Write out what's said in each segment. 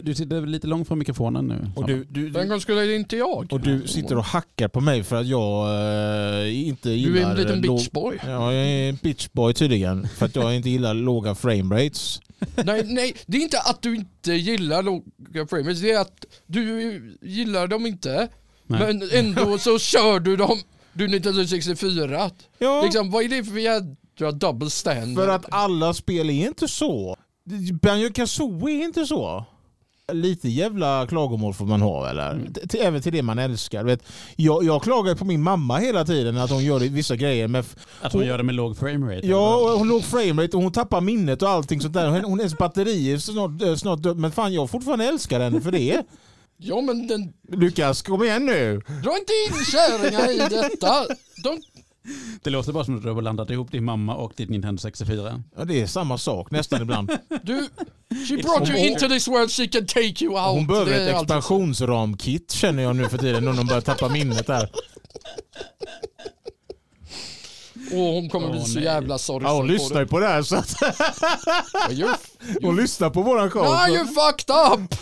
Du, du sitter lite långt från mikrofonen nu. Och du, du, Den gången skulle det inte jag. och du sitter och hackar på mig för att jag eh, inte gillar... Du är en liten låg- bitchboy. Ja, jag är en bitchboy tydligen. För att jag inte gillar låga framerates. nej, nej, det är inte att du inte gillar låga frames, det är att du gillar dem inte. Nej. Men ändå så kör du dem, du 1964. Ja, Liksom, vad är det för jädra double standard? för att alla spel är inte så. Banjo Kazooie är inte så. Lite jävla klagomål får man ha eller? Mm. T- även till det man älskar. Vet, jag, jag klagar på min mamma hela tiden att hon gör vissa grejer med Att hon gör det med låg framerate? Ja, hon låg framerate och hon tappar minnet och allting sånt där. Hon, hon hennes batteri är snart, eh, snart. Men fan jag fortfarande älskar henne för det. Ja men den, Lukas, kom igen nu. dra inte in kärringar i detta. De, Det låter bara som att du har blandat ihop din mamma och ditt Nintendo 64. Ja, det är samma sak nästan ibland. du, she brought you into this world, she can take you out. Hon behöver ett expansionsramkit känner jag nu för tiden när hon börjar tappa minnet där. Och hon kommer Åh, bli så nej. jävla sorgsen Ja, hon på lyssnar ju på det här så att You're, hon lyssnar på våran show. nah, så- you fucked up!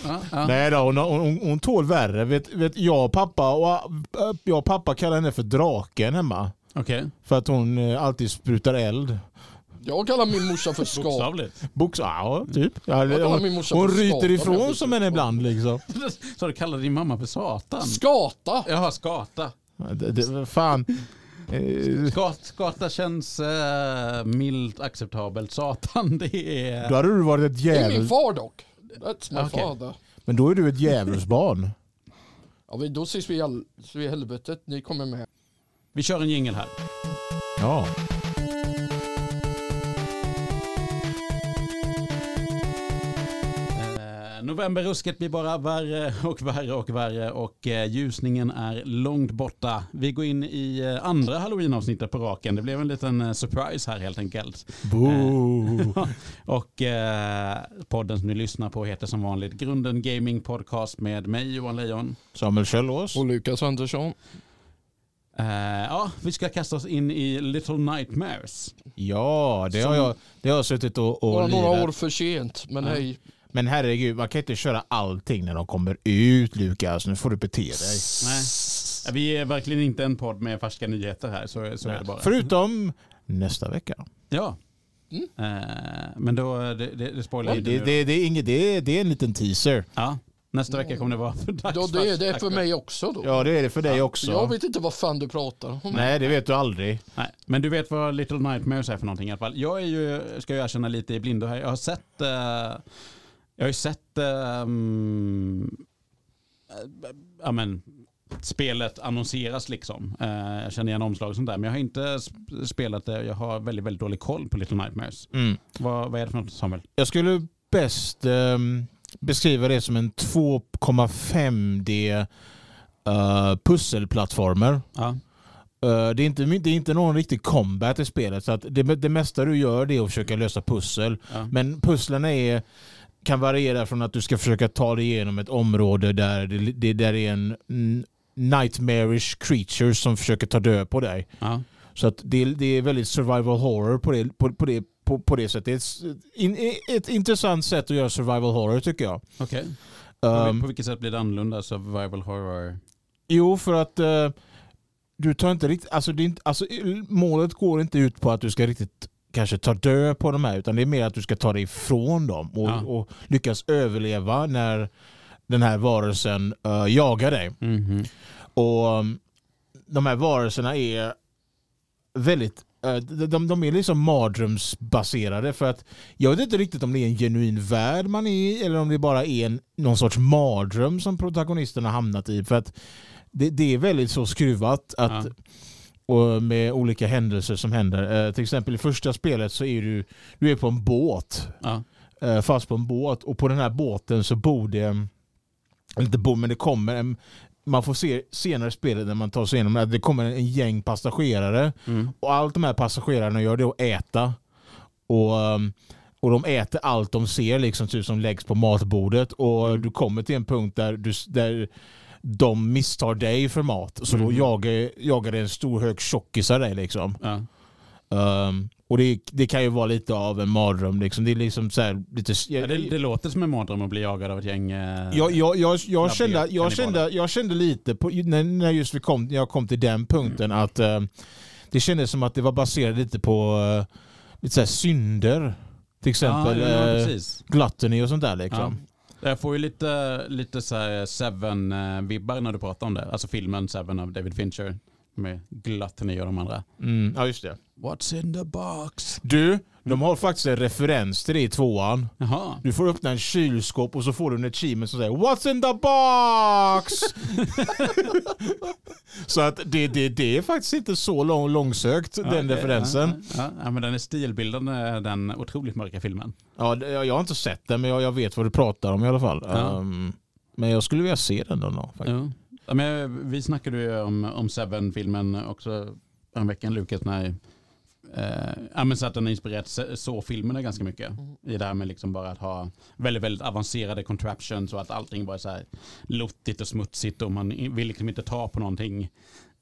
Nej då, hon, hon, hon tål värre. Vet, vet, jag, och pappa och, äh, jag och pappa kallar henne för draken hemma. Okej, För att hon eh, alltid sprutar eld. Jag kallar min morsa för skap. bokstavligt. Box, ja, typ. Ja, hon hon ryter ifrån som henne ibland liksom. Så du kallar din mamma för Satan? Skata! Jaha, skata. Det, det, fan. Eh, Skat, skata känns eh, milt acceptabelt. Satan, det är... Då hade du varit ett Det är min djävul. far dock. That's my Okej. father. Men då är du ett djävulsbarn. Ja, då ses vi i helvetet. Ni kommer med. Vi kör en jingel här. Ja. Eh, Novemberrusket blir bara värre och värre och värre och eh, ljusningen är långt borta. Vi går in i eh, andra halloween-avsnittet på raken. Det blev en liten surprise här helt enkelt. Boo. Och eh, podden som ni lyssnar på heter som vanligt Grunden Gaming Podcast med mig Johan Lejon. Samuel Kjellås. Och Lukas Andersson. Eh, ja, vi ska kasta oss in i Little Nightmares. Ja, det har jag, det har jag suttit och, och Bara några lirat. år för sent. Men Ja. hej. Men herregud, man kan inte köra allting när de kommer ut Lukas. Nu får du bete dig. Nej. Vi är verkligen inte en podd med färska nyheter här, så, så är det bara. Förutom nästa vecka. Ja. Mm. Eh, men då, det, det, det spoilar Det, inte det, det, det, är inget, det, det är en liten teaser. Ja, nästa vecka kommer det vara Ja, dags det är det för mig också då. Ja, det är det för dig också. Jag vet inte vad fan du pratar om. Nej, det vet du aldrig. Nej, men du vet vad Little Nightmares är för någonting i alla fall. Jag är ju, ska jag erkänna lite i blindo här, jag har sett, eh, jag har ju sett, ehm, eh, ja men, spelet annonseras liksom. Eh, jag känner igen omslag och sånt där, men jag har inte sp- spelat det. Jag har väldigt, väldigt dålig koll på Little Nightmares. Mm. Vad, vad är det för något Samuel? Jag skulle bäst ehm, beskriva det som en 2,5D uh, pusselplattformer. Ja. Eh, det, är inte, det är inte någon riktig combat i spelet. Så att det, det mesta du gör det är att försöka lösa pussel. Ja. Men pusslen är, kan variera från att du ska försöka ta dig igenom ett område där det, det där är en nightmarish creature som försöker ta död på dig. Ja. Så att det, det är väldigt survival horror på det, på, på det, på, på det sättet. Det är ett, in, ett intressant sätt att göra survival horror tycker jag. Okej. På, Um, på vilket sätt blir det annorlunda? Survival horror? jo, för att eh, du tar inte riktigt... Alltså, det inte, alltså, målet går inte ut på att du ska riktigt kanske ta död på de här utan det är mer att du ska ta dig ifrån dem och, Ja. och lyckas överleva när den här varelsen eh, jagar dig. Mhm. Och um, de här varelserna är väldigt de, de, de är liksom mardrömsbaserade för att jag vet inte riktigt om det är en genuin värld man är i eller om det bara är en, någon sorts mardröm som protagonisten har hamnat i. För att det, det är väldigt så skruvat att Ja. och med olika händelser som händer. Eh, till exempel i första spelet så är du, du är på en båt Ja. eh, fast på en båt och på den här båten så bor det inte bor men det kommer en, man får se senare i spelet när man tar sig igenom att det kommer en gäng passagerare Mm. och allt de här passagerarna gör det är att äta och, um, och de äter allt de ser liksom typ som läggs på matbordet och du kommer till en punkt där, du, där de misstar dig för mat så då Mm. jagar, jagar det en stor hög tjockisar dig liksom. Ja. Um, och det, det kan ju vara lite av en mardröm. Liksom. Det är liksom så här, lite... Ja, det, det låter som en mardröm att bli jagad av ett gäng... eh, Jag, jag, jag, jag, kände, jag, kände, jag kände lite på, när, när just vi kom, jag kom till den punkten att eh, det kändes som att det var baserat lite på eh, lite så här synder. Till exempel ja, ja, eh, gluttony och sånt där. Liksom. Jag får ju lite, lite så här Seven-vibbar när du pratar om det. Alltså filmen Seven av David Fincher med Gluttony och de andra. Mm, ja, just det. What's in the box? Du, de har faktiskt en referens till det i tvåan. Jaha. Du får öppna en kylskåp och så får du en achievement som säger What's in the box? så att det, det, det är faktiskt inte så lång, långsökt, den okej, referensen. Ja, ja, ja, men den är stilbildande, den otroligt mörka filmen. Ja, det- jag jag har inte sett den men jag, jag vet vad du pratar om i alla fall. Ja. Ehm, men jag skulle vilja se den då. då faktiskt. Ja. Ja, men vi snackade ju om, om Seven-filmen också en veckan Lukas när eh, ja, men så att den har inspirerat så- så-filmerna ganska mycket. I det här med liksom bara att ha väldigt, väldigt avancerade contraptions och att allting bara är så här lottigt och smutsigt och man vill liksom inte ta på någonting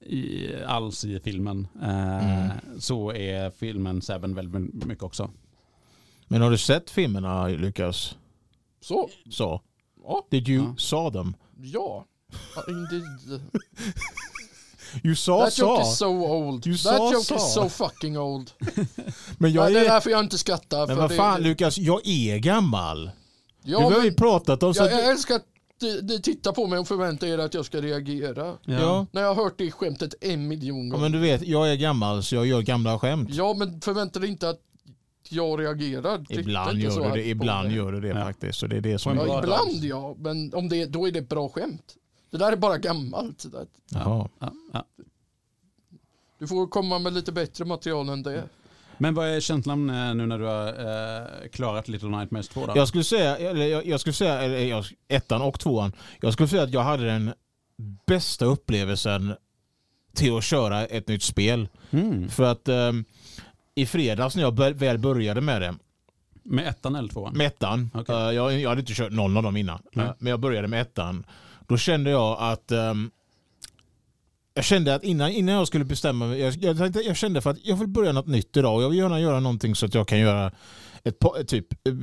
i, alls i filmen. Eh, Mm. Så är filmen Seven väldigt mycket också. Men har du sett filmerna Lukas? Så, Så. ja. Did you Ja. saw them? Ja. You saw That joke saw. is so old. You That saw joke saw. is so fucking old. Men Ja, jag det är är... därför jag inte skrattar. Men för vad det- fan det, Lukas, jag är gammal. ja, det har men, vi pratat om. Så jag, att- jag älskar att ni, ni tittar på mig och förväntar er att jag ska reagera. ja. När jag har hört det skämtet en miljon ja, gånger. men du vet, jag är gammal så jag gör gamla skämt. Ja, men förvänta dig inte att jag reagerar. Titta Ibland inte så gör du här det, på ibland mig. gör du det Ja. faktiskt. Så det är det som Ja, ibland ja, men om det, då är det ett bra skämt. Det där är bara gammalt. det där. Jaha. Ja, ja. Du får komma med lite bättre material än det. Men vad är känslan eh, nu när du har eh, klarat Little Nightmares 2 då? Jag skulle säga, eller jag, jag skulle säga, eller jag, ettan och tvåan. Jag skulle säga att jag hade den bästa upplevelsen till att köra ett nytt spel. Mm. För att ehm, i fredags när jag bör, väl började med det, Med ettan eller tvåan? med ettan, Okej. eh, jag, jag hade inte kört någon av dem innan, Nej. eh, men jag började med ettan. Då kände jag att ehm, jag kände att innan, innan jag skulle bestämma mig, jag, jag, jag kände för att jag vill börja något nytt idag och jag vill gärna göra någonting så att jag kan göra ett, typ, eh,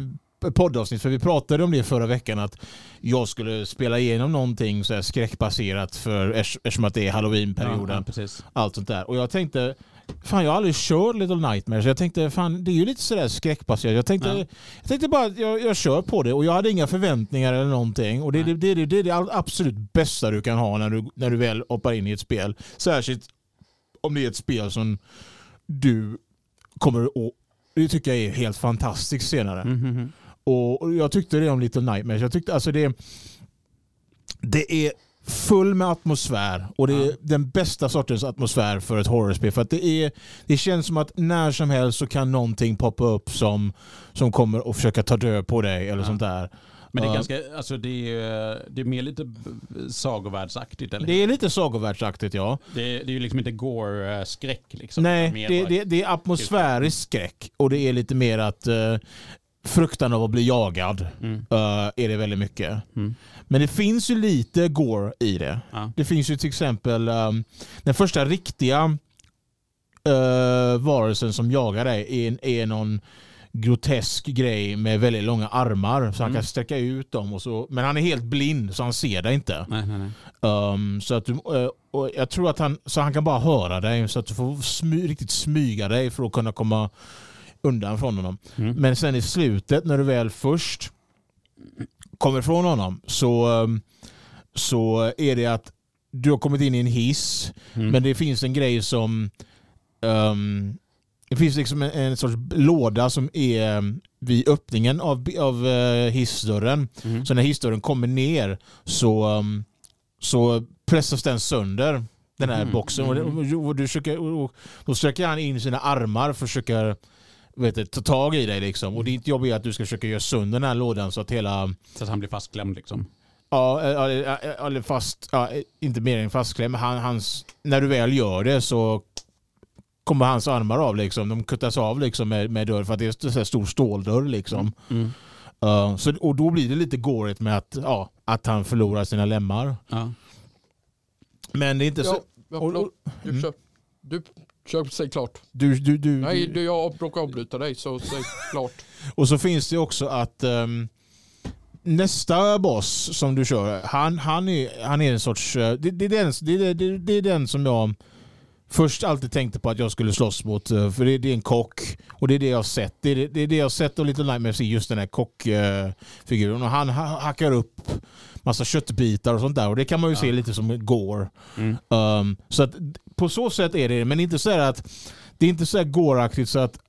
ett poddavsnitt. För vi pratade om det förra veckan att jag skulle spela igenom någonting så här skräckbaserat för, eftersom att det är halloweenperioden Ja, ja, allt sånt där. Och jag tänkte, fan jag har aldrig kört Little Nightmares. Jag tänkte, fan det är ju lite sådär skräckbaserat. Jag tänkte, Ja. jag tänkte bara att jag, jag kör på det och jag hade inga förväntningar eller någonting. Och det, det, det, det, det är det absolut bästa du kan ha när du, när du väl hoppar in i ett spel. Särskilt om det är ett spel som du kommer att det tycker jag är helt fantastiskt senare. Mhm. Och och jag tyckte det om Little Nightmares. Jag tyckte alltså det, det är full med atmosfär och det är Ja. den bästa sortens atmosfär för ett horrorspel. För att det, är, det känns som att när som helst så kan någonting poppa upp som, som kommer att försöka ta död på dig eller Ja. sånt där. Men det är ganska, alltså det är, det är mer lite sagovärldsaktigt eller? Det är lite sagovärldsaktigt ja. Det är, det är ju liksom inte gore-skräck liksom. Nej, det, det, det är atmosfärisk skräck och det är lite mer att uh, fruktan av att bli jagad Mm. eh, är det väldigt mycket. Mm. Men det finns ju lite gore i det. Ja. Det finns ju till exempel um, den första riktiga uh, varelsen som jagar dig är, är någon grotesk grej med väldigt långa armar så han Mm. kan sträcka ut dem. Och så, men han är helt blind så han ser dig inte. Nej, nej, nej. Um, så att du, eh, och jag tror att han, så han kan bara höra dig så att du får smy, riktigt smyga dig för att kunna komma undan från honom. Mm. Men sen i slutet när du väl först kommer ifrån honom så, um, så är det att du har kommit in i en hiss Mm. men det finns en grej som um, det finns liksom en, en sorts låda som är um, vid öppningen av, av uh, hissdörren. Mm. Så när hissdörren kommer ner så, um, så pressas den sönder. Den här Mhm, boxen. Och, det- och, och, du försöker, och, och då sträcker han in sina armar och försöker vet du, ta tag i dig. Liksom. Och ditt jobb är att du ska försöka göra sönder den här lådan så att hela... Så att han blir fastklämd liksom. Ja, eh, ja, ja, eller fast, ja, inte mer än fastklämd, men han, hans, när du väl gör det så kommer hans armar av. Liksom. De kuttas av liksom, med, med dörr för att det är en här stor ståldörr. Liksom. Mm. Uh, så, och då blir det lite gårigt med att, ja, att han förlorar sina lemmar. Ja. Men det är inte så... Ja, och- och- du, mm. kör. du Kör, säg klart. Du, du, du, Nej, du. jag råkar avbryta dig så säg klart. Och så finns det också att ehm, nästa boss som du kör, han, han, är, han är en sorts... eh, Det, det, är den, det, det, det är den som jag först alltid tänkte på att jag skulle slåss mot. eh, För det, det är en kock. Och det är det jag har sett. Det är det, det, är det jag har sett och Little Nightmares i just den här kockfiguren. och han ha- hackar upp massa köttbitar och sånt där. Och det kan man ju Ja. se lite som gore. Mm. Um, så att på så sätt är det men inte så att det är inte så här gåraktigt så att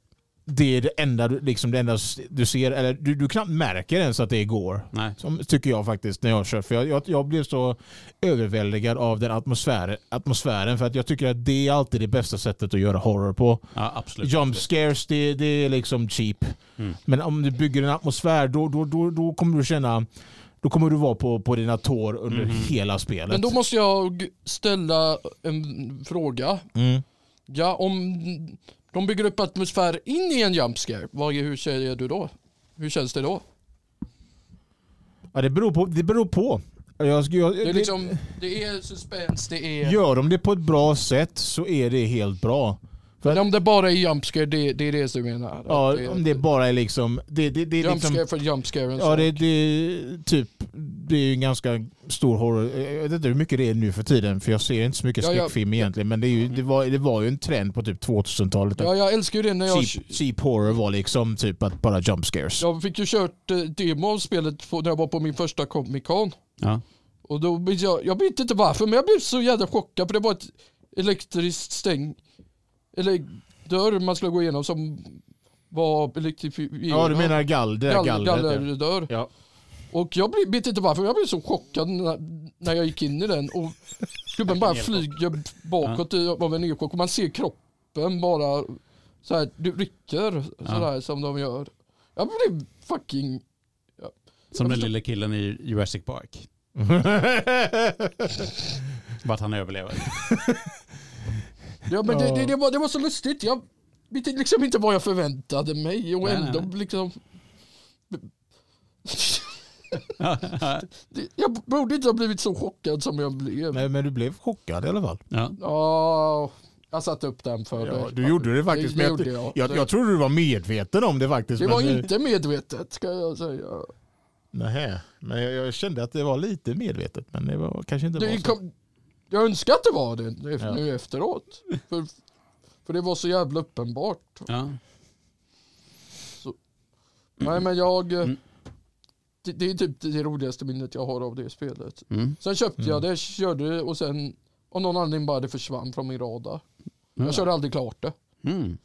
det är det enda, liksom det enda du ser, eller du, du knappt märker ens att det är går. Nej. Som, tycker jag faktiskt när jag kör. För jag, jag, jag blev så överväldigad av den atmosfären, atmosfären för att jag tycker att det är alltid det bästa sättet att göra horror på. Ja, absolut. Jump scares, det, det är liksom cheap. Mm. Men om du bygger en atmosfär då, då, då, då kommer du känna då kommer du vara på, på dina tår under Mhm. hela spelet. Men då måste jag ställa en fråga. mm. Ja, om de bygger upp atmosfär in i en jump scare, vad, hur säger du då? Hur känns det då? Ja, det beror på. Det beror på. Jag, jag, Det är det- liksom, det är suspens, det är... Gör de det på ett bra sätt så är det helt bra. Men om det bara är jump scare, det, det är det du menar? Ja, Att om det bara är liksom... Det, det, det är jump liksom för jump scare. ja, det, det, typ, det är ju en ganska stor horror. Jag vet inte hur mycket det är nu för tiden för jag ser inte så mycket Ja, ja. skräckfilm egentligen. Men det, är ju, det, var, det var ju en trend på typ 2000-talet. ja, jag älskar ju det när jag... cheap, cheap horror var liksom typ att bara jump scares. Jag fick ju kört eh, demo av spelet på, när jag var på min första Comic Con. Ja. Och då blev jag, jag vet inte varför, men jag blev så jävla chockad för det var ett elektriskt stäng, eller dörr man skulle gå igenom som var elektrifierad. Ja, du menar där Gall- ja. gallerdörr. Ja. Och jag blev- vet inte varför, jag blev så chockad när, när jag gick in i den och gubben bara flyger bakåt av en elchock och man ser kroppen bara så här, du rycker sådär som de gör. Jag blev fucking... Som den lille killen i Jurassic Park. Vart han överlever. Ja, men det, Ja. det, det, var, det var så lustigt. Jag vet liksom inte vad jag förväntade mig och Nej, nej, ändå nej. liksom... Jag borde inte ha blivit så chockad som jag blev. Nej, men du blev chockad i alla fall. ja. Ja, jag satte upp den för Ja, dig. du gjorde det faktiskt. Det, det men gjorde jag, jag. jag, jag trodde du var medveten om det faktiskt. det men var inte medvetet ska jag säga. Nähä, men jag, jag kände att det var lite medvetet. Men det var kanske inte var Det så. kom, jag önskar att det var det nu Ja. efteråt. För, för det var så jävla uppenbart. Ja. Nej men jag... Mm. Det, det är typ det roligaste minnet jag har av det spelet. Mm. Sen köpte Mm. jag det, körde det och sen av någon anledning bara det försvann från min radar. Ja. Jag körde aldrig klart det. Mm.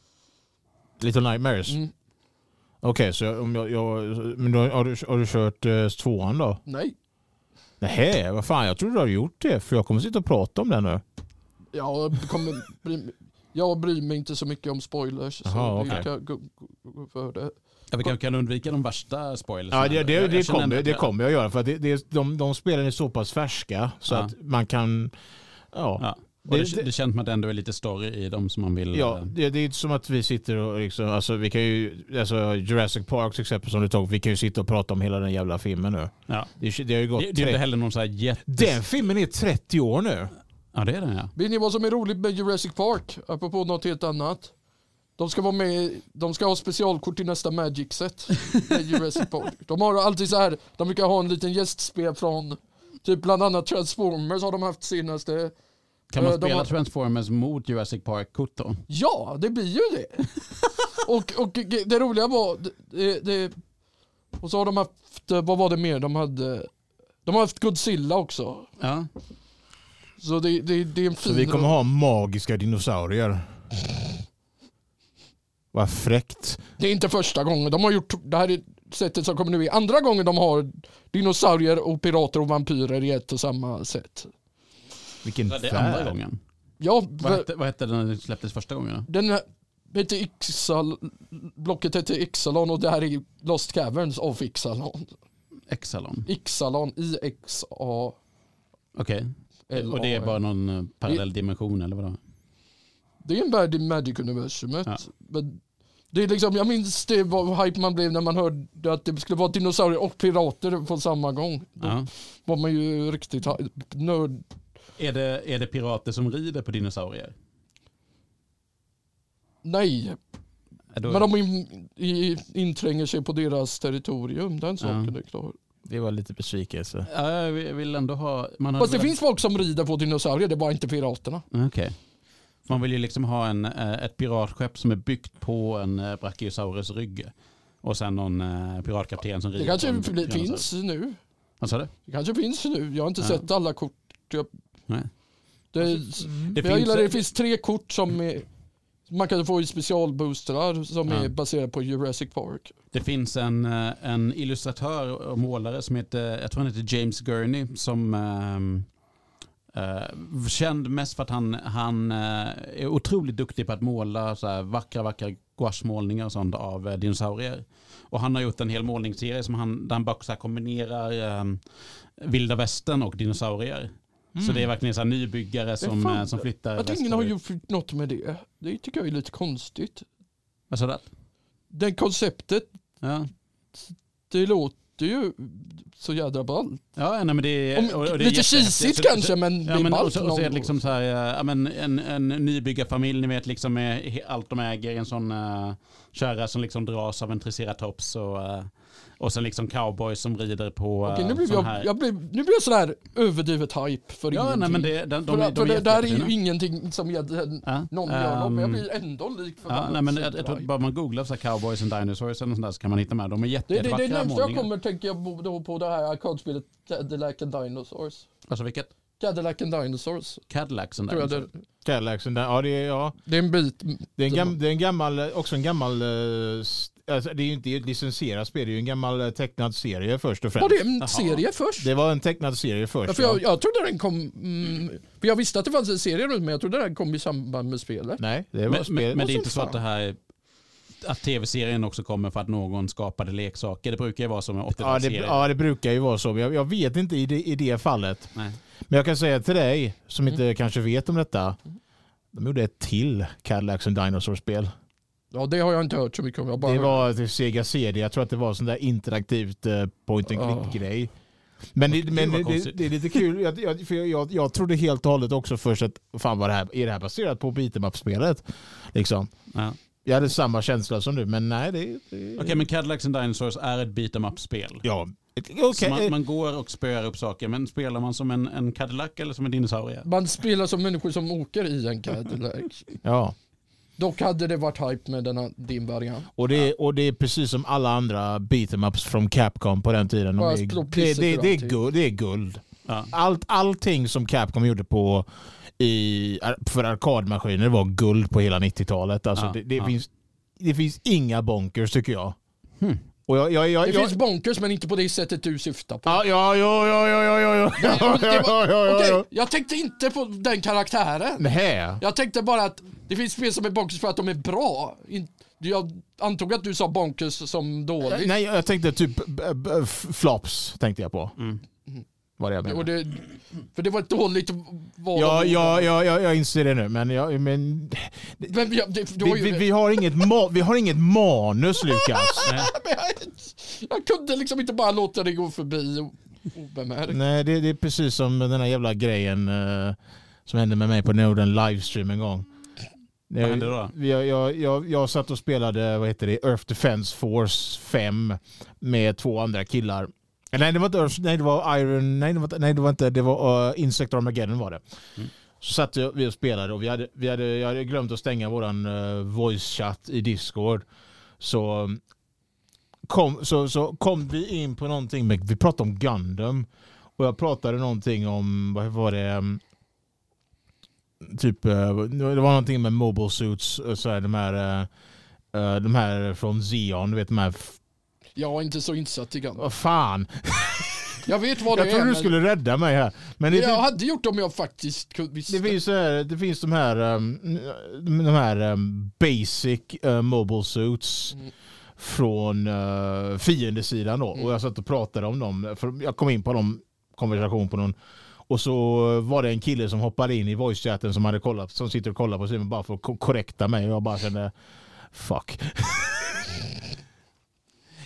Little Nightmares? Mm. Okej, så jag, om jag, jag, men då, har, du, har du kört eh, tvåan då? Nej. Nähä, vad fan jag trodde du hade gjort det. För jag kommer sitta och prata om det nu. Jag, kommer bry, jag bryr mig inte så mycket om spoilers. Jaha, så vi kan gå, gå, gå för det. Ja, vi kan, kan undvika de värsta spoilers. Ja, det, det, Jag- jag det, känner kommer, ändå det att- kommer jag göra. För att det, det, de, de spelen är så pass färska så Ja. att man kan... Ja, Ja. Det, Det- det, det- känns som att det ändå är lite story i dem som man vill... Ja, eh, det, det är inte som att vi sitter och liksom, alltså vi kan ju, alltså Jurassic Park till exempel som du tog, vi kan ju sitta och prata om hela den jävla filmen nu. ja. Det, det har ju gått Det, det är inte 30, heller någon så här jätte... Den filmen är 30 år nu. Ja, det är den ja. Vet ni vad som är roligt med Jurassic Park? Apropå något helt annat. De ska vara med, de ska ha specialkort till nästa Magic-set. med Jurassic Park. De har alltid så här, de brukar ha en liten gästspel från typ bland annat Transformers har de haft senaste. Kan man Eh, spela har- Transformers mot Jurassic Park-kort då? Ja, det blir ju det. och, och det roliga var, det, det, och så har de haft, vad var det mer de hade? De har haft Godzilla också. Ja. Så det, det, det är en Så fin vi kommer ha magiska dinosaurier. Vad fräckt. Det är inte första gången. De har gjort det här är sättet som kommer nu är andra gången de har dinosaurier och pirater och vampyrer i ett och samma sätt. Vilken Det är andra gången. Ja, Vad hette, vad hette den när den släpptes första gången? då? den här heter Ixal, blocket heter Ixalon och det här är Lost Caverns of Ixalon. Exalon. Ixalon, I-X-A. Okej. Och det är bara någon eh, parallell dimension eller vadå? Det är en värld i Magic-universumet. Ja. Men Det är liksom, jag minns det vad hype man blev när man hörde att det skulle vara dinosaurier och pirater på samma gång. Då Ja. var man ju riktigt nörd. Är, det, är det pirater som rider på dinosaurier? Nej, Då, men de in, i, intränger sig på deras territorium. Den saken är klar. Det var lite besvikelse. ja, jag vill ändå ha... Man Fast det velat- finns folk som rider på dinosaurier, det är bara inte piraterna. Okej. Man vill ju liksom ha en, eh, ett piratskepp som är byggt på en eh, Brachiosaurus rygg. Och sen någon eh, piratkapten som rider Det kanske finns nu. Vad sa du? Det kanske finns nu. Jag har inte Ja. sett alla kort. Jag, Nej. det, Det men jag finns- gillar det. Det finns tre kort som är, man kan få i specialboostrar som Ja. är baserade på Jurassic Park. Det finns en, eh, en illustratör och målare som heter, jag tror han heter James Gurney, som ehm, eh, känd mest för att han, han eh, är otroligt duktig på att måla så här vackra, vackra gouachemålningar och sånt av eh, dinosaurier. Och han har gjort en hel målningsserie som han, där han bara så här kombinerar eh, vilda västern och dinosaurier. Så det är verkligen så här nybyggare som, fan- eh, som flyttar Att ingen har gjort något med det, det tycker jag är lite konstigt. Vad sa du? Det konceptet, Ja. det låter ju så jädra ballt. Ja, nej, men det är, Om, och- och det är lite Så det- kanske men det Ja, är men och ballt. så, och så är det liksom så här, eh, ja, men en, en nybyggarfamilj, ni vet, liksom allt de äger, en sån uh, kärra som liksom dras av en triceratops och, eh, och sen liksom cowboys som rider på Okej, nu blev sån jag, här. jag blev, nu blev jag sådär överdrivet hype för ja, ingenting. nej, men det, de, de, för de, för de är det där är ju ingenting som egentligen Ja, någon gör något, men jag ehm, blir ändå lik Ja, förbannat nej, men jag, jag tror bara man googlar så här cowboys and dinosaurs eller något sånt där så kan man hitta med. De är Det, jätte, det, det är jättevackra närmast jag kommer tänker jag då på det här arkadspelet Cadillac and Dinosaurs. Alltså vilket? Cadillac and Dinosaurs. Cadillacs and Tror jag dinosaurs. det, Cadillaxen där, ja det är, ja. det är en bit. Det är en, gam, det är en gammal, också en gammal, eh, alltså det är ju inte ett licensierat spel, det är ju en gammal eh, tecknad serie först och Var främst. det en serie först? Det var en tecknad serie Ja, först. för ja. jag, jag trodde den kom, mm, för jag visste att det fanns en serie runt men jag trodde den kom i samband med spelet. Nej, det var Men, spel. men, men det är inte så så att det här att tv-serien också kommer för att någon skapade leksaker. Det brukar ju vara som en ja, det, 80-talsserie. ja, det brukar ju vara så. Jag, jag vet inte i det, i det fallet. Nej. Men jag kan säga till dig, som inte Mm. kanske vet om detta. De gjorde ett till Cadillacs and Dinosaurs-spel. Ja det har jag inte hört så mycket om. Jag bara Det var till Sega CD. Jag tror att det var sån där interaktivt eh, point and Ja. click-grej. Men, det, men det, konstigt. det är lite kul, jag, jag, för jag, jag, jag trodde helt och hållet också först att fan vad det här, är det här baserat på beat'em up-spelet? Liksom. Ja. Jag hade samma känsla som du, men nej det... det Okej, men Cadillacs and Dinosaurs är ett beat em up-spel. Ja. Så man, eh, man går och spöar upp saker, men spelar man som en, en Cadillac eller som en dinosaurie? Man spelar som människor som åker i en Cadillac. Ja, Dock hade det varit hype med denna, din variant. och det, och det är precis som alla andra beat'em ups från Capcom på den tiden. De är, det, det, det, är guld, det är guld. Ja. Allt, allting som Capcom gjorde på i, för arkadmaskiner var guld på hela 90-talet. Alltså Ja, det, det, ja. finns, det finns inga bonkers tycker jag. Hmm. Och jag, jag, jag, det finns bonkers men inte på det sättet du syftar på. Ja, ja, ja, ja, ja, ja, Jag tänkte inte på den karaktären. Nej. Jag tänkte bara att det finns spel som är bonkers för att de är bra. Jag antog att du sa bonkers som dåligt. Nej, jag tänkte typ flops tänkte jag på. Mm. Var det jag Och menade. det, för det var ett dåligt val. Ja, ja, ja, ja, jag inser det nu, men, jag, men Men vi, det, det vi, var ju, vi, vi, har inget ma- vi har inget manus, Lukas. Jag, jag kunde liksom inte bara låta det gå förbi obemärkt. Nej, det, det är precis som den här jävla grejen eh, som hände med mig på Norden livestream en gång. Vad hände då? Jag, jag, jag, jag satt och spelade vad heter det, Earth Defense Force 5 med två andra killar. Nej, det var inte nej, det var Iron, nej, det var, nej, det var inte, det var uh, Insect Armageddon var det. Mm. Så satt vi och spelade och vi hade, vi hade, jag hade glömt att stänga våran uh, voice chat i Discord. Så um, kom, så, så kom vi in på någonting, med, vi pratade om Gundam. Och jag pratade någonting om, vad var det? um, Typ, eh, det var någonting med mobile suits, så här, de här de här från Xeon, du vet de här... Jag är inte så insatt i gamla. Vad fan! Jag vet vad det Jag är. trodde du skulle rädda mig här. Men det, jag det, hade gjort det om jag faktiskt kunde visste. det, finns, här, det finns de här, um, de här um, basic uh, mobile suits Mm. från uh, fiendesidan då. Mm. Och jag satt och pratade om dem. För jag kom in på någon konversation på någon och så var det en kille som hoppade in i voice-chatten som hade kollat, som sitter och kollar på Simon bara för att ko- korrekta mig och jag bara kände fuck.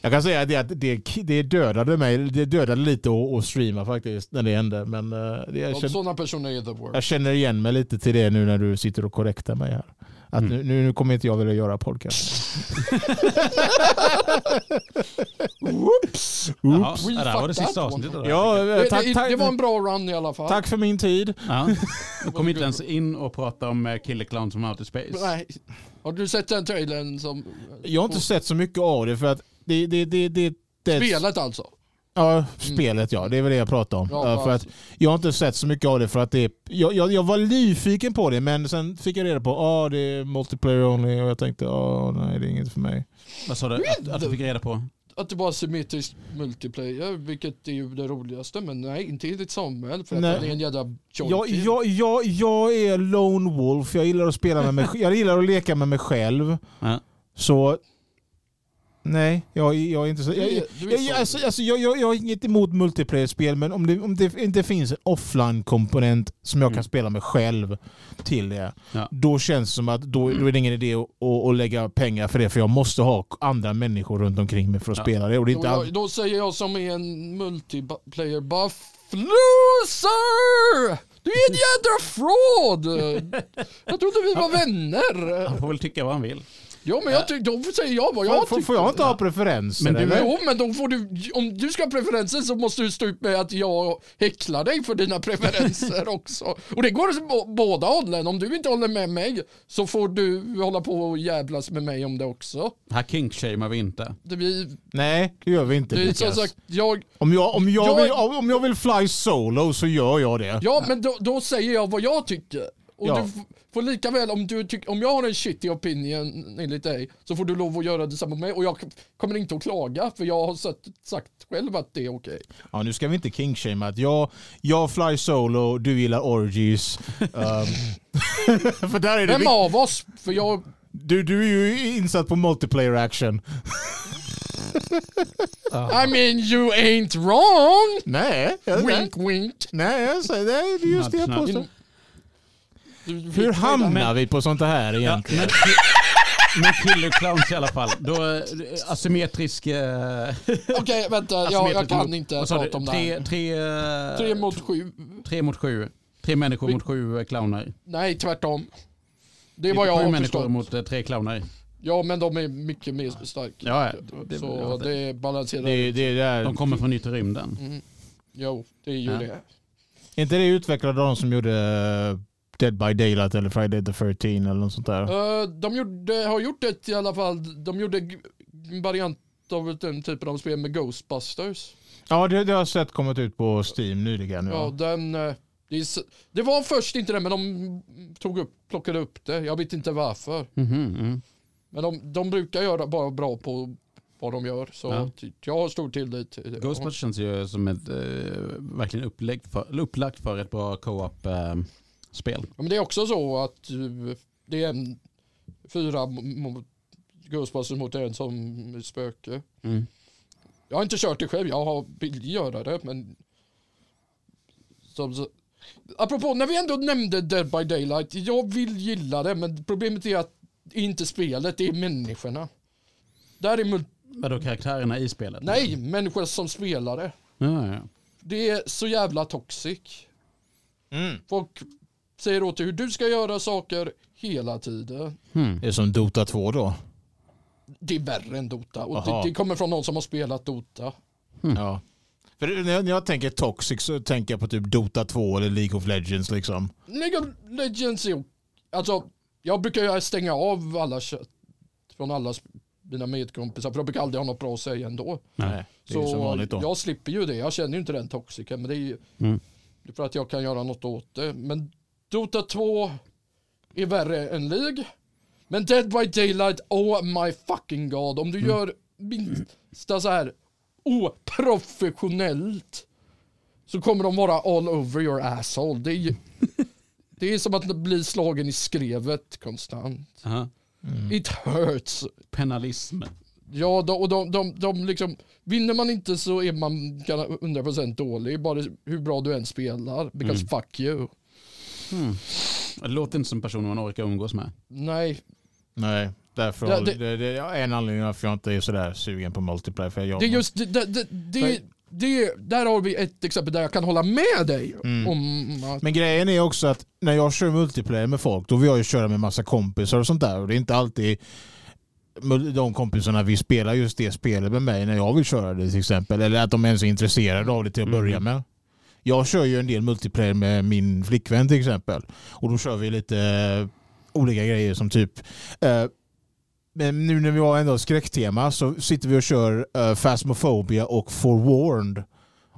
Jag kan säga det att det, det dödade mig. Det dödade lite att att streama faktiskt när det hände. Men eh, det, jag, känner, Sådana personer är the worst. jag känner igen mig lite till det nu när du sitter och korrektar mig här. Att Mm. nu, nu, nu kommer inte jag vilja göra podcast. Whoops! Jaha, We ja, det här var det sista avsnittet. Ja, eh, tack, tack, det var en bra run i alla fall. tack för min tid. Ja. Du kom inte ens in och prata om eh, Killer Clowns from Outer Space. Nej. Har du sett den trailern som... Jag har inte sett så mycket av det för att det, det, det, det, det Spelet alltså? Ja, spelet ja. Det är väl det jag pratar om. Ja, för att jag har inte sett så mycket av det för att det jag, jag, jag var nyfiken på det men sen fick jag reda på att ah, det är multiplayer only och jag tänkte ah, nej det är inget för mig. Vad sa du att, att du fick reda på? Att det var symmetriskt multiplayer, vilket är ju det roligaste. Men nej, inte enligt Samuel. För att han är en jävla Jag, jag, jag, jag är lone wolf. Jag gillar att spela med mig Jag gillar att leka med mig själv. Ja. Så nej, jag, jag är inte så... Jag, jag, jag, alltså, alltså, jag, jag, jag har inget emot multiplayer-spel men om det, om det inte finns en offline-komponent som jag Mm. kan spela med själv till det. Ja. Då känns det som att då, då är det ingen idé att, att, att lägga pengar för det för jag måste ha andra människor runt omkring mig för att Ja. spela det. Och det är Då, inte all... då säger jag som är en multiplayer buff. Loser! Du är en jädra fraud! Jag trodde vi var vänner. Han får väl tycka vad han vill. Ja men jag tycker, då säger jag vad jag får, tycker. får jag inte ha preferenser? Men du eller? Jo men då får du, om du ska ha preferenser så måste du stå ut med att jag häcklar dig för dina preferenser också. Och det går åt båda hållen. Om du inte håller med mig så får du hålla på och jävlas med mig om det också. Här kinkshamear vi inte. Det blir, Nej, det gör vi inte. det som sagt, jag, Om jag, om, jag Jag- vill, om jag vill fly solo så gör jag det. ja men då, då säger jag vad jag tycker. Och Ja. du får lika väl, om, du tyck, om jag har en shitty opinion enligt dig så får du lov att göra detsamma med mig och jag kommer inte att klaga för jag har sett, sagt själv att det är okej. Ja, nu ska vi inte kingshamea att jag, jag fly solo, du gillar orgies. Um, för där är det Vem av oss? För jag, du, du är ju insatt på multiplayer action. I mean you ain't wrong! Nej, Wink wink. nej, jag säger, det är just det jag påstår. Hur hamnar vi på sånt här Ja, egentligen? men, men Killer Clowns i alla fall. Då, eh, asymmetrisk... Eh, Okej vänta, jag, jag kan mot- inte du? prata om det tre, här. tre, eh, Tre mot sju. tre mot sju. Tre människor Vi- mot sju eh, clowner. Nej tvärtom. Det är vad jag har människor förstått. mot eh, tre clowner. Ja men de är mycket mer starka. Ja, ja. Det- så det- det balanserar Det, det, det är, De kommer från yttre rymden. Mm. Jo, det är ju Ja. det. är inte det utvecklat av de som gjorde Dead by Daylight eller Friday the 13 eller något sånt där? Uh, de gjorde, har gjort det i alla fall. De gjorde en variant av den typen av spel med Ghostbusters. Ja, det, det har jag sett kommit ut på Steam nyligen. Ja, Ja. den, eh, det, det var först inte det men de tog upp, plockade upp det. Jag vet inte varför. Mhm, mm. Men de, de brukar göra bara bra på vad de gör. Så Ja. jag har stor tillit. Ghostbusters känns ju som ett eh, verkligen upplagt för, upplagt för ett bra co-op-spel. Ja, Men det är också så att eh, det är en fyra Ghostbusters mot en som spöke. Mm. Jag har inte kört det själv, jag har vill göra det men... Som, så, apropå, när vi ändå nämnde Dead by Daylight, jag vill gilla det men problemet är att det är inte spelet, det är människorna. Där är mul- Vadå karaktärerna i spelet? Nej, människor som spelar det. Ja, ja. Det är så jävla toxic. Mm. Folk säger åt dig hur du ska göra saker hela tiden. Hmm. Det är som Dota 2 då. Det är värre än Dota. Och det, det kommer från någon som har spelat Dota. Ja. För när jag, tänker toxic så tänker jag på typ Dota 2 eller League of Legends liksom. League of Legends är... Alltså, jag brukar stänga av alla kött från alla mina medkompisar för jag brukar aldrig ha något bra att säga ändå. Nej. Det är som vanligt då. jag slipper ju det. Jag känner ju inte den toxiken men det är ju Mm. det är för att jag kan göra något åt det. Men Dota 2 är värre än League. Men Dead by Daylight, oh my fucking god. Om du Mm. gör minsta så här oprofessionellt så kommer de vara all over your asshole. Det är, ju- det är som att bli slagen i skrevet konstant. Aha. It hurts. Penalism. Ja, de, och de, de, de liksom, vinner man inte så är man kan- 100% dålig, bara hur bra du än spelar. Because Mm. fuck you. Hmm. Det låter inte som personer man orkar umgås med. Nej, Nej. Därför Ja, det- det, det, är en anledning varför jag inte är sådär sugen på multiplayer. För jag Det är just det, det, det, det, det, där har vi ett exempel där jag kan hålla med dig Mm. om att Men grejen är också att när jag kör multiplayer med folk då vill jag ju köra med massa kompisar och sånt där. Och det är inte alltid de kompisarna vill spela just det spelet med mig när jag vill köra det till exempel. Eller att de ens är intresserade av det till att Mm. börja med. Jag kör ju en del multiplayer med min flickvän till exempel. Och då kör vi lite eh, olika grejer som typ eh, men nu när vi har ändå skräcktema så sitter vi och kör uh, Phasmophobia och Forewarned.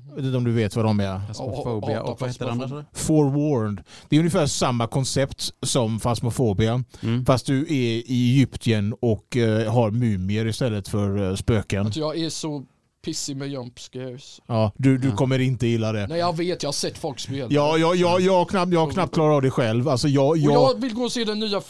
Jag vet inte om du vet vad de är? Phasmophobia och vad heter det andra? Forewarned. Det är ungefär samma koncept som Phasmophobia. Mm. Fast du är i Egypten och eh, har mumier istället för eh, spöken. att jag är så pissig med jump scares. Ja, du, du Ja. kommer inte gilla det. Nej jag vet, jag har sett folk spela. Ja, jag, jag, jag, knappt, jag har knappt klarat av det själv. Alltså jag, Och jag, jag vill gå och se den nya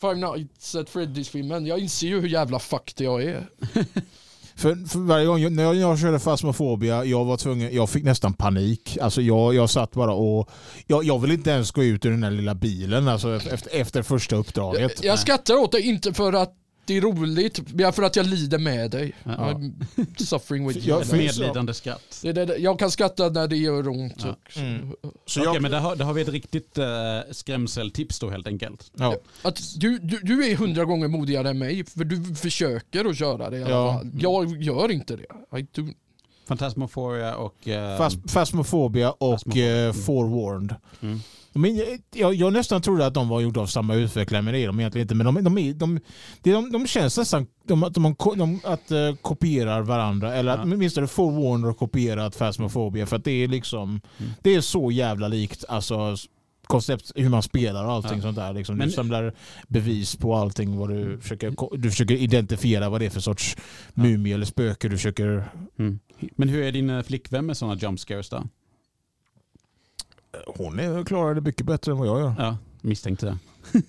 Five Nights at Freddy's-filmen. Jag inser ju hur jävla fucked jag är. för, för varje gång jag, när jag, jag körde Phasmophobia, jag var tvungen, jag fick nästan panik. Alltså jag, jag satt bara och... Jag, jag vill inte ens gå ut ur den här lilla bilen alltså efter, efter första Jag, uppdraget. jag skrattar åt det, inte för att det är roligt, för att jag lider med dig. Ja. I'm suffering with you. För- medlidande skratt. Det det, jag kan skratta när det gör ont. Ja. Mm. Så Okej, jag, men där har, där har vi ett riktigt uh, skrämseltips då helt enkelt. ja. Att du, du, du är hundra gånger modigare än mig, för du försöker att köra det i alla Ja. fall. Jag gör inte det. I do. Fantasmophoria och... Uh, Phas- Phasmophobia och Phasmophobia. eh, Forewarned. mm. Men jag, jag, nästan trodde att de var gjorda av samma utvecklare, men det är de egentligen inte. Men de, de, är, de, de, de, känns nästan de, att de, de att, eh, kopierar varandra. Eller att Ja. åtminstone Forewarner har kopierat Phasmophobia. För att det är liksom Mm. det är så jävla likt alltså, koncept hur man spelar och allting Ja. sånt där. Liksom. Men- du samlar bevis på allting. Vad du, försöker, du försöker identifiera vad det är för sorts Ja. mumie eller spöke du försöker... Mm. Men hur är din eh, flickvän med sådana jump scares då? Hon är, klarar det mycket bättre än vad jag gör. Ja, misstänkte det.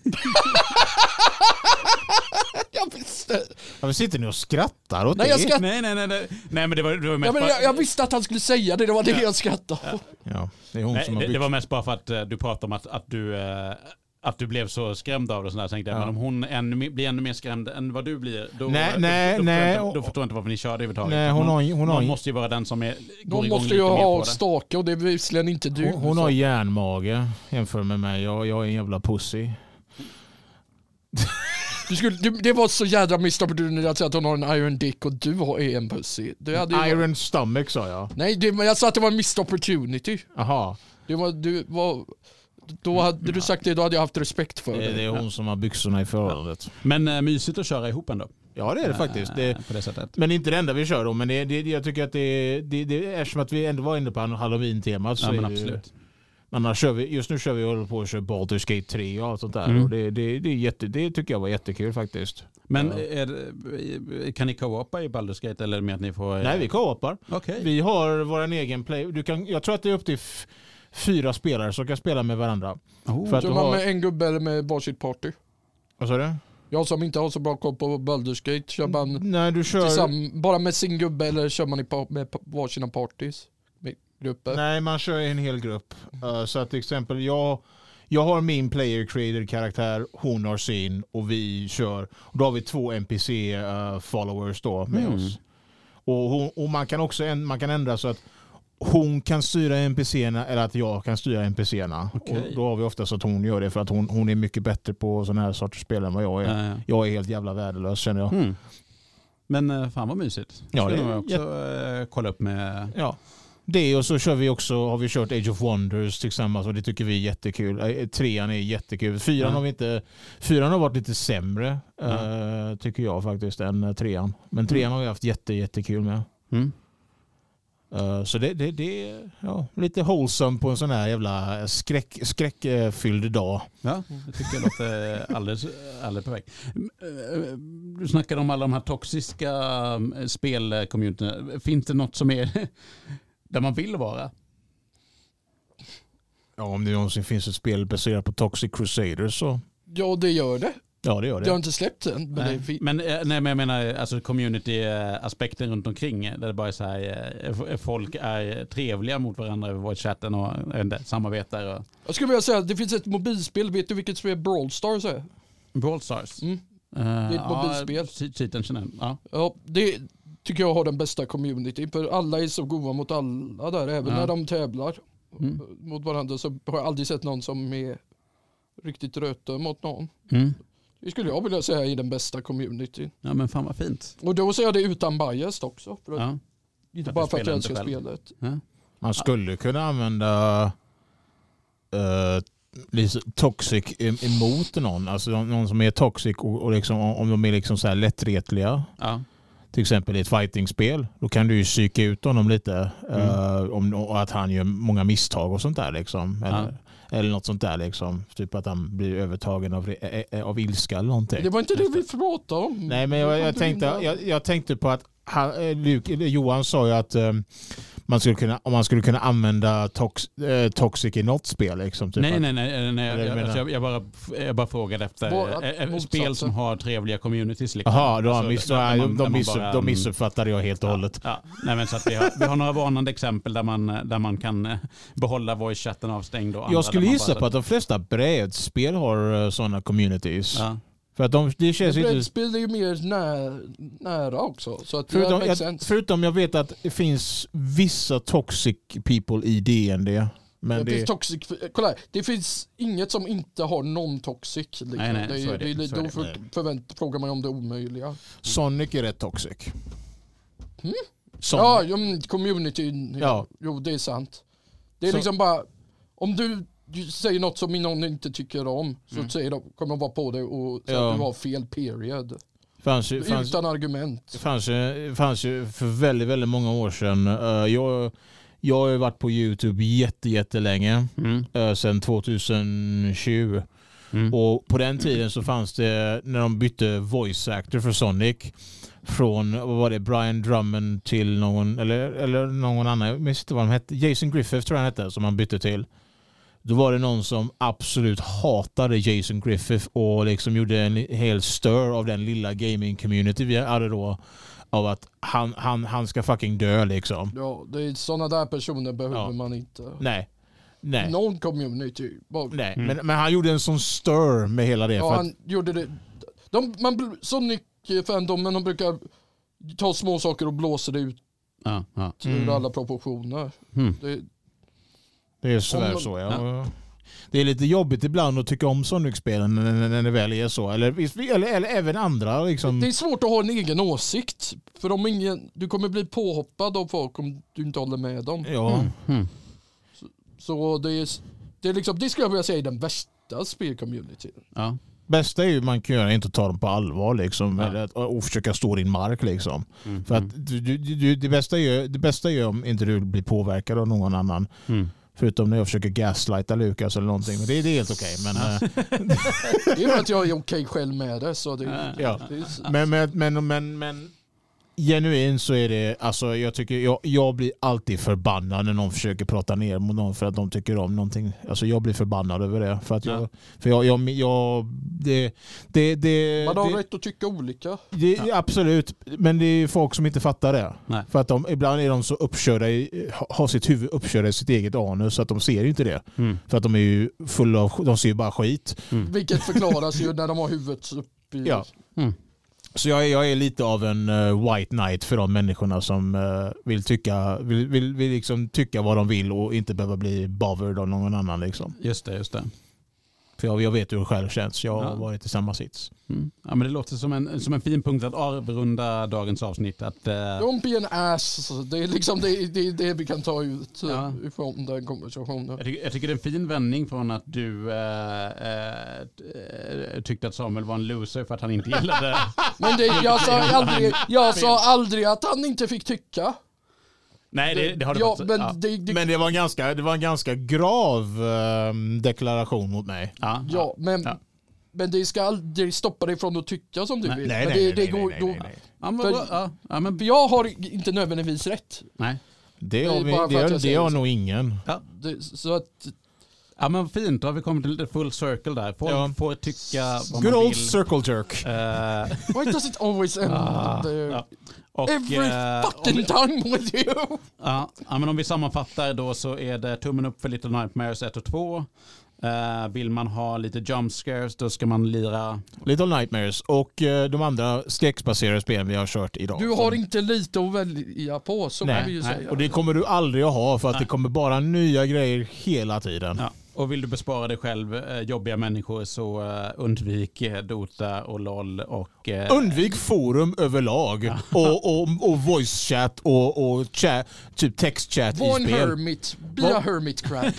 Jag visste, Varför sitter ni och skrattar åt Nej, det? jag skrattar. Nej, nej, nej. Nej, nej men det var, det var mest ja, men jag, jag visste att han skulle säga det, det var det jag skrattade åt. Ja, det är hon Nej, som har det, byggt. det var mest bara för att eh, du pratade om att, att du... eh, att du blev så skrämd av det och sådär. Så tänkte jag, Ja. men om hon ännu, blir ännu mer skrämd än vad du blir, då, Nej, då, nej, då, nej, Då, då förstår jag inte varför ni körde överhuvudtaget. Nej, hon har, hon, någon har, måste ju vara den som är, går De igång måste ju ha stake och det är visserligen inte du. hon, hon har järnmage jämfört med mig. Jag, jag är en jävla pussy. Du skulle, du, det var så jädra missed opportunity att säga att hon har en iron dick och du har en pussy. Det hade ju, Iron stomach sa jag. Nej, det, jag sa att det var en missed opportunity. Jaha, Det var, du var, då hade du sagt det, då hade jag haft respekt för det, det. det är hon som har byxorna i förhållandet. Men äh, mysigt att köra ihop ändå. Ja det är det faktiskt. Det, Eh, På det sättet. men inte det enda vi kör då. Men det, det, jag tycker att det, det, det eftersom att vi ändå var inne på halloween-temat så Ja, men är absolut. Annars kör vi, just nu kör vi och håller på att köra Baldur's Gate 3 och allt sånt där. Mm. Och det, det, det, är jätte, det tycker jag var jättekul faktiskt. Men Ja. är, kan ni co-opa i Baldur's Gate eller med att ni får... eh, Nej vi co-opar. Okej. Vi har vår egen play. Du kan, jag tror att det är upp till fyra spelare som kan spela med varandra. Oh. För att man har- med en gubbe eller med varsitt party? Vad sa du? Jag som inte har så bra koll på Baldur's Gate, kör man Nej du kör... bara med sin gubbe eller kör man i med varsina parties? Med grupper? Nej man kör i en hel grupp. Uh, så att till exempel jag, jag har min player created karaktär, hon har sin och vi kör. Och då har vi två NPC uh, followers då med Mm. oss. Och, hon, och man kan också man kan ändra så att hon kan styra NPCerna eller att jag kan styra NPCerna. Och då har vi oftast att hon gör det för att hon, hon är mycket bättre på sådana här sorters spel än vad jag är. Eh, Jag är helt jävla värdelös känner jag. mm. Men eh, fan vad mysigt. Ja, Skulle det är nog också eh, kolla upp med... Ja. Det och så kör vi också, har vi kört Age of Wonders tillsammans och det tycker vi är jättekul. Eh, Trean är jättekul. Fyran, Ja. har, vi inte, fyran har varit lite sämre Ja. eh, tycker jag faktiskt än trean. Men trean Mm. har vi haft jätte, jättekul med. Mm. Eh, så det, det, det är ja, lite wholesome på en sån här jävla skräck, skräckfylld dag. Ja, det tycker jag låter alldeles, alldeles perfekt. Eh, Du snackade om alla de här toxiska eh, spelcommunityna. Finns det något som är där man vill vara? Ja, om det någonsin finns ett spel baserat på Toxic Crusaders så Ja, det gör det. Ja det gör Det har det. inte släppts än. Men det är Nej, men, eh, nej, men jag menar alltså community-aspekten runt omkring. eh, Där det bara är så här, eh, folk är trevliga mot varandra över voice-chatten och inte, samarbetar. Och Jag skulle vilja säga att det finns ett mobilspel, vet du vilket spel Brawl Stars är? Brawl Stars. Mm. Eh, är ett mobilspel. Ja, ti- titeln känner jag. Ja. Ja, det tycker jag har den bästa community. För alla är så goda mot alla där. Även Ja. när de tävlar Mm. mot varandra så har jag aldrig sett någon som är riktigt röte mot någon. Mm. Det skulle jag vilja säga är den bästa communityn. ja men fan vad fint. Och då säger jag det utan bias också. För Ja. Inte Att bara för att jag älskar spelet. Ja. Man skulle kunna använda uh, toxic em- emot någon. Alltså någon som är toxic och, och liksom, om de är liksom så här lättretliga. Ja. Till exempel i ett fightingspel. Då kan du ju psyka ut honom lite. Mm. eh, om, och att han gör många misstag och sånt där. Liksom. Eller, eller något sånt där. Liksom. Typ att han blir övertagen av, av ilska eller någonting. Det var inte det vi pratade om. Nej, men jag, jag, tänkte, jag, jag tänkte på att han, eh, Luke, Johan sa ju att eh, man skulle kunna, om man skulle kunna använda tox, eh, Toxic i något spel. Liksom, typ Nej, att, nej, nej. nej, jag, menar- alltså, jag, jag, bara, jag bara frågade efter Vad- eh, eh, spel som har trevliga communities. Liksom. Jaha, då, Alltså, miss, där- de, man- där de, man miss, bara, de missuppfattade jag helt och ja, hållet. Ja, nej, men så att vi, har, vi har några varnande exempel där man, där man kan eh, behålla voice-chatten avstängd. Och Jag skulle gissa bara- på att de flesta brädspel har sådana communities. Ja. För att de, det känns inte... Brädspel är ju mer nä, nära också. Så att Förutom jag, sense. förutom jag vet att det finns vissa toxic people i DND. Men det, det, finns toxic, kolla här, det finns inget som inte har non-toxic. Liksom. Nej, nej, det, så är det, det, så är då det. för, förvänt, frågar man om det omöjliga. Sonic är rätt toxic. Mm? Sonic. Ja, communityn. Ja. jo det är sant. Det är Så- liksom bara, om du, du säger något som någon inte tycker om så Mm. säger de, kommer de vara på det och säga Ja. att du har fel period. Fanns, ju- fanns, Utan argument. Det fanns ju, fanns ju för väldigt, väldigt många år sedan. eh, jag, jag har ju varit på YouTube jätte, jättelänge. Mm. Uh, sedan 2020. Mm. Och på den tiden så fanns det, när de bytte voice actor för Sonic, från vad var det, Brian Drummond till någon, eller, eller någon annan, jag minns inte vad de hette, Jason Griffith tror jag han hette, som han bytte till. Då var det någon som absolut hatade Jason Griffith och liksom gjorde en hel stör av den lilla gaming-community vi hade då. Av att han, han, han ska fucking dö liksom. Ja, det är sådana där personer behöver Ja. man inte. Nej. Nej. Någon community. Bara, Nej. Mm. Men, men han gjorde en sån stör med hela det. ja, för att, han gjorde det. De, man, bl- Sonic-fandomen de brukar ta små saker och blåsa det ut Ja, ja. Mm. ur alla proportioner. Mm. Det, Det är sådär Om- så ja. Det är lite jobbigt ibland att tycka om Sonic-spelen när, det väl är så. Eller, eller, eller även andra liksom. det är svårt att ha en egen åsikt. För om ingen, du kommer bli påhoppad av folk om du inte håller med dem. Ja. Mm. Mm. Så det är, det är liksom, det skulle jag vilja säga är den värsta spelcommunityn. Ja. Bästa är ju man kan göra inte ta dem på allvar liksom. Ja. Eller att, och försöka stå din mark liksom. Mm. För att du, du, du, det, bästa är, det bästa är om inte du blir påverkad av någon annan. Mm. Förutom när jag försöker gaslighta Lukas eller någonting. Men det, det är helt okej. Men, eh, Det är för att jag är okej själv med det. Så det, Ja. det är, Men, men, men, men, men genuint så är det, alltså jag tycker, jag, jag blir alltid förbannad när någon försöker prata ner mot någon för att de tycker om någonting. Alltså jag blir förbannad över det. För att jag, Ja. för jag, jag, jag det, det, det, man har det, rätt att tycka olika. det, Absolut, men det är folk som inte fattar det. Nej. För att de, ibland är de så uppkörda i, har sitt huvud uppkörda i sitt eget anus så att de ser inte det. Mm. För att de är ju fulla av, de ser ju bara skit. Mm. Vilket förklaras ju när de har huvudet upp i... Ja. Mm. Så jag är, jag är lite av en uh, white knight för de människorna som uh, vill, tycka, vill, vill, vill liksom tycka vad de vill och inte behöva bli bothered av någon annan. Liksom. Just det, just det. För jag, jag vet hur det själv känns. Jag har Ja. varit i samma sits. Mm. Ja, men det låter som en, som en fin punkt att avrunda dagens avsnitt. Att, eh, Don't be an ass. Det är liksom det, det, är det vi kan ta ut Ja. ja. ifrån den konversationen. jag, tycker, jag tycker det är en fin vändning från att du eh, eh, eh, tyckte att Samuel var en loser för att han inte gillade... Men det, jag, sa aldrig, jag sa aldrig att han inte fick tycka. Nej, det, det har du ja, faktiskt... men ja. det, det, Men det var en ganska, det var en ganska grav eh, deklaration mot mig. Ja, ja, men, Ja. men det ska aldrig stoppa dig från att tycka som du Nej, vill. Nej, men nej, det, nej, det nej, går, nej, nej, nej. Ja, men, För- ja, ja, men, jag har inte nödvändigtvis rätt. nej. Det Det har, vi, det, har- det har nog ingen. Det, så att, Ja, men fint, då har vi kommit till lite full circle där. Folk Ja. får tycka vad Good man old vill. circle jerk. Eh, why does it always end Ah, there? ja. Och, Every eh, fucking time with you! ja, ja, men om vi sammanfattar då så är det tummen upp för Little Nightmares 1 och 2. Eh, vill man ha lite jump scares då ska man lira... Little Nightmares och eh, de andra skräcksbaserade spelen vi har kört idag. Du har inte lite att välja på, så kan vi ju Nej, säga. och det kommer du aldrig att ha för att Nej. det kommer bara nya grejer hela tiden. Ja. Och vill du bespara dig själv eh, jobbiga människor så eh, undvik eh, Dota och LOL och... Eh, Undvik forum överlag och, och, och voice chat och, och chat, typ text chat Var i en spel. hermit. Be Vad- a hermit crab.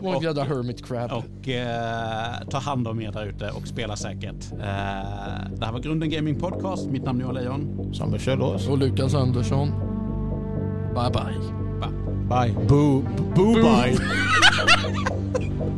Var en jävla hermit crab. och eh, ta hand om er där ute och spela säkert. Eh, det här var Grunden Gaming Podcast. Mitt namn är Johan Lejon. Som Kjellås. Och Lukas Andersson. Bye bye. Bye. Boo, boo, bye.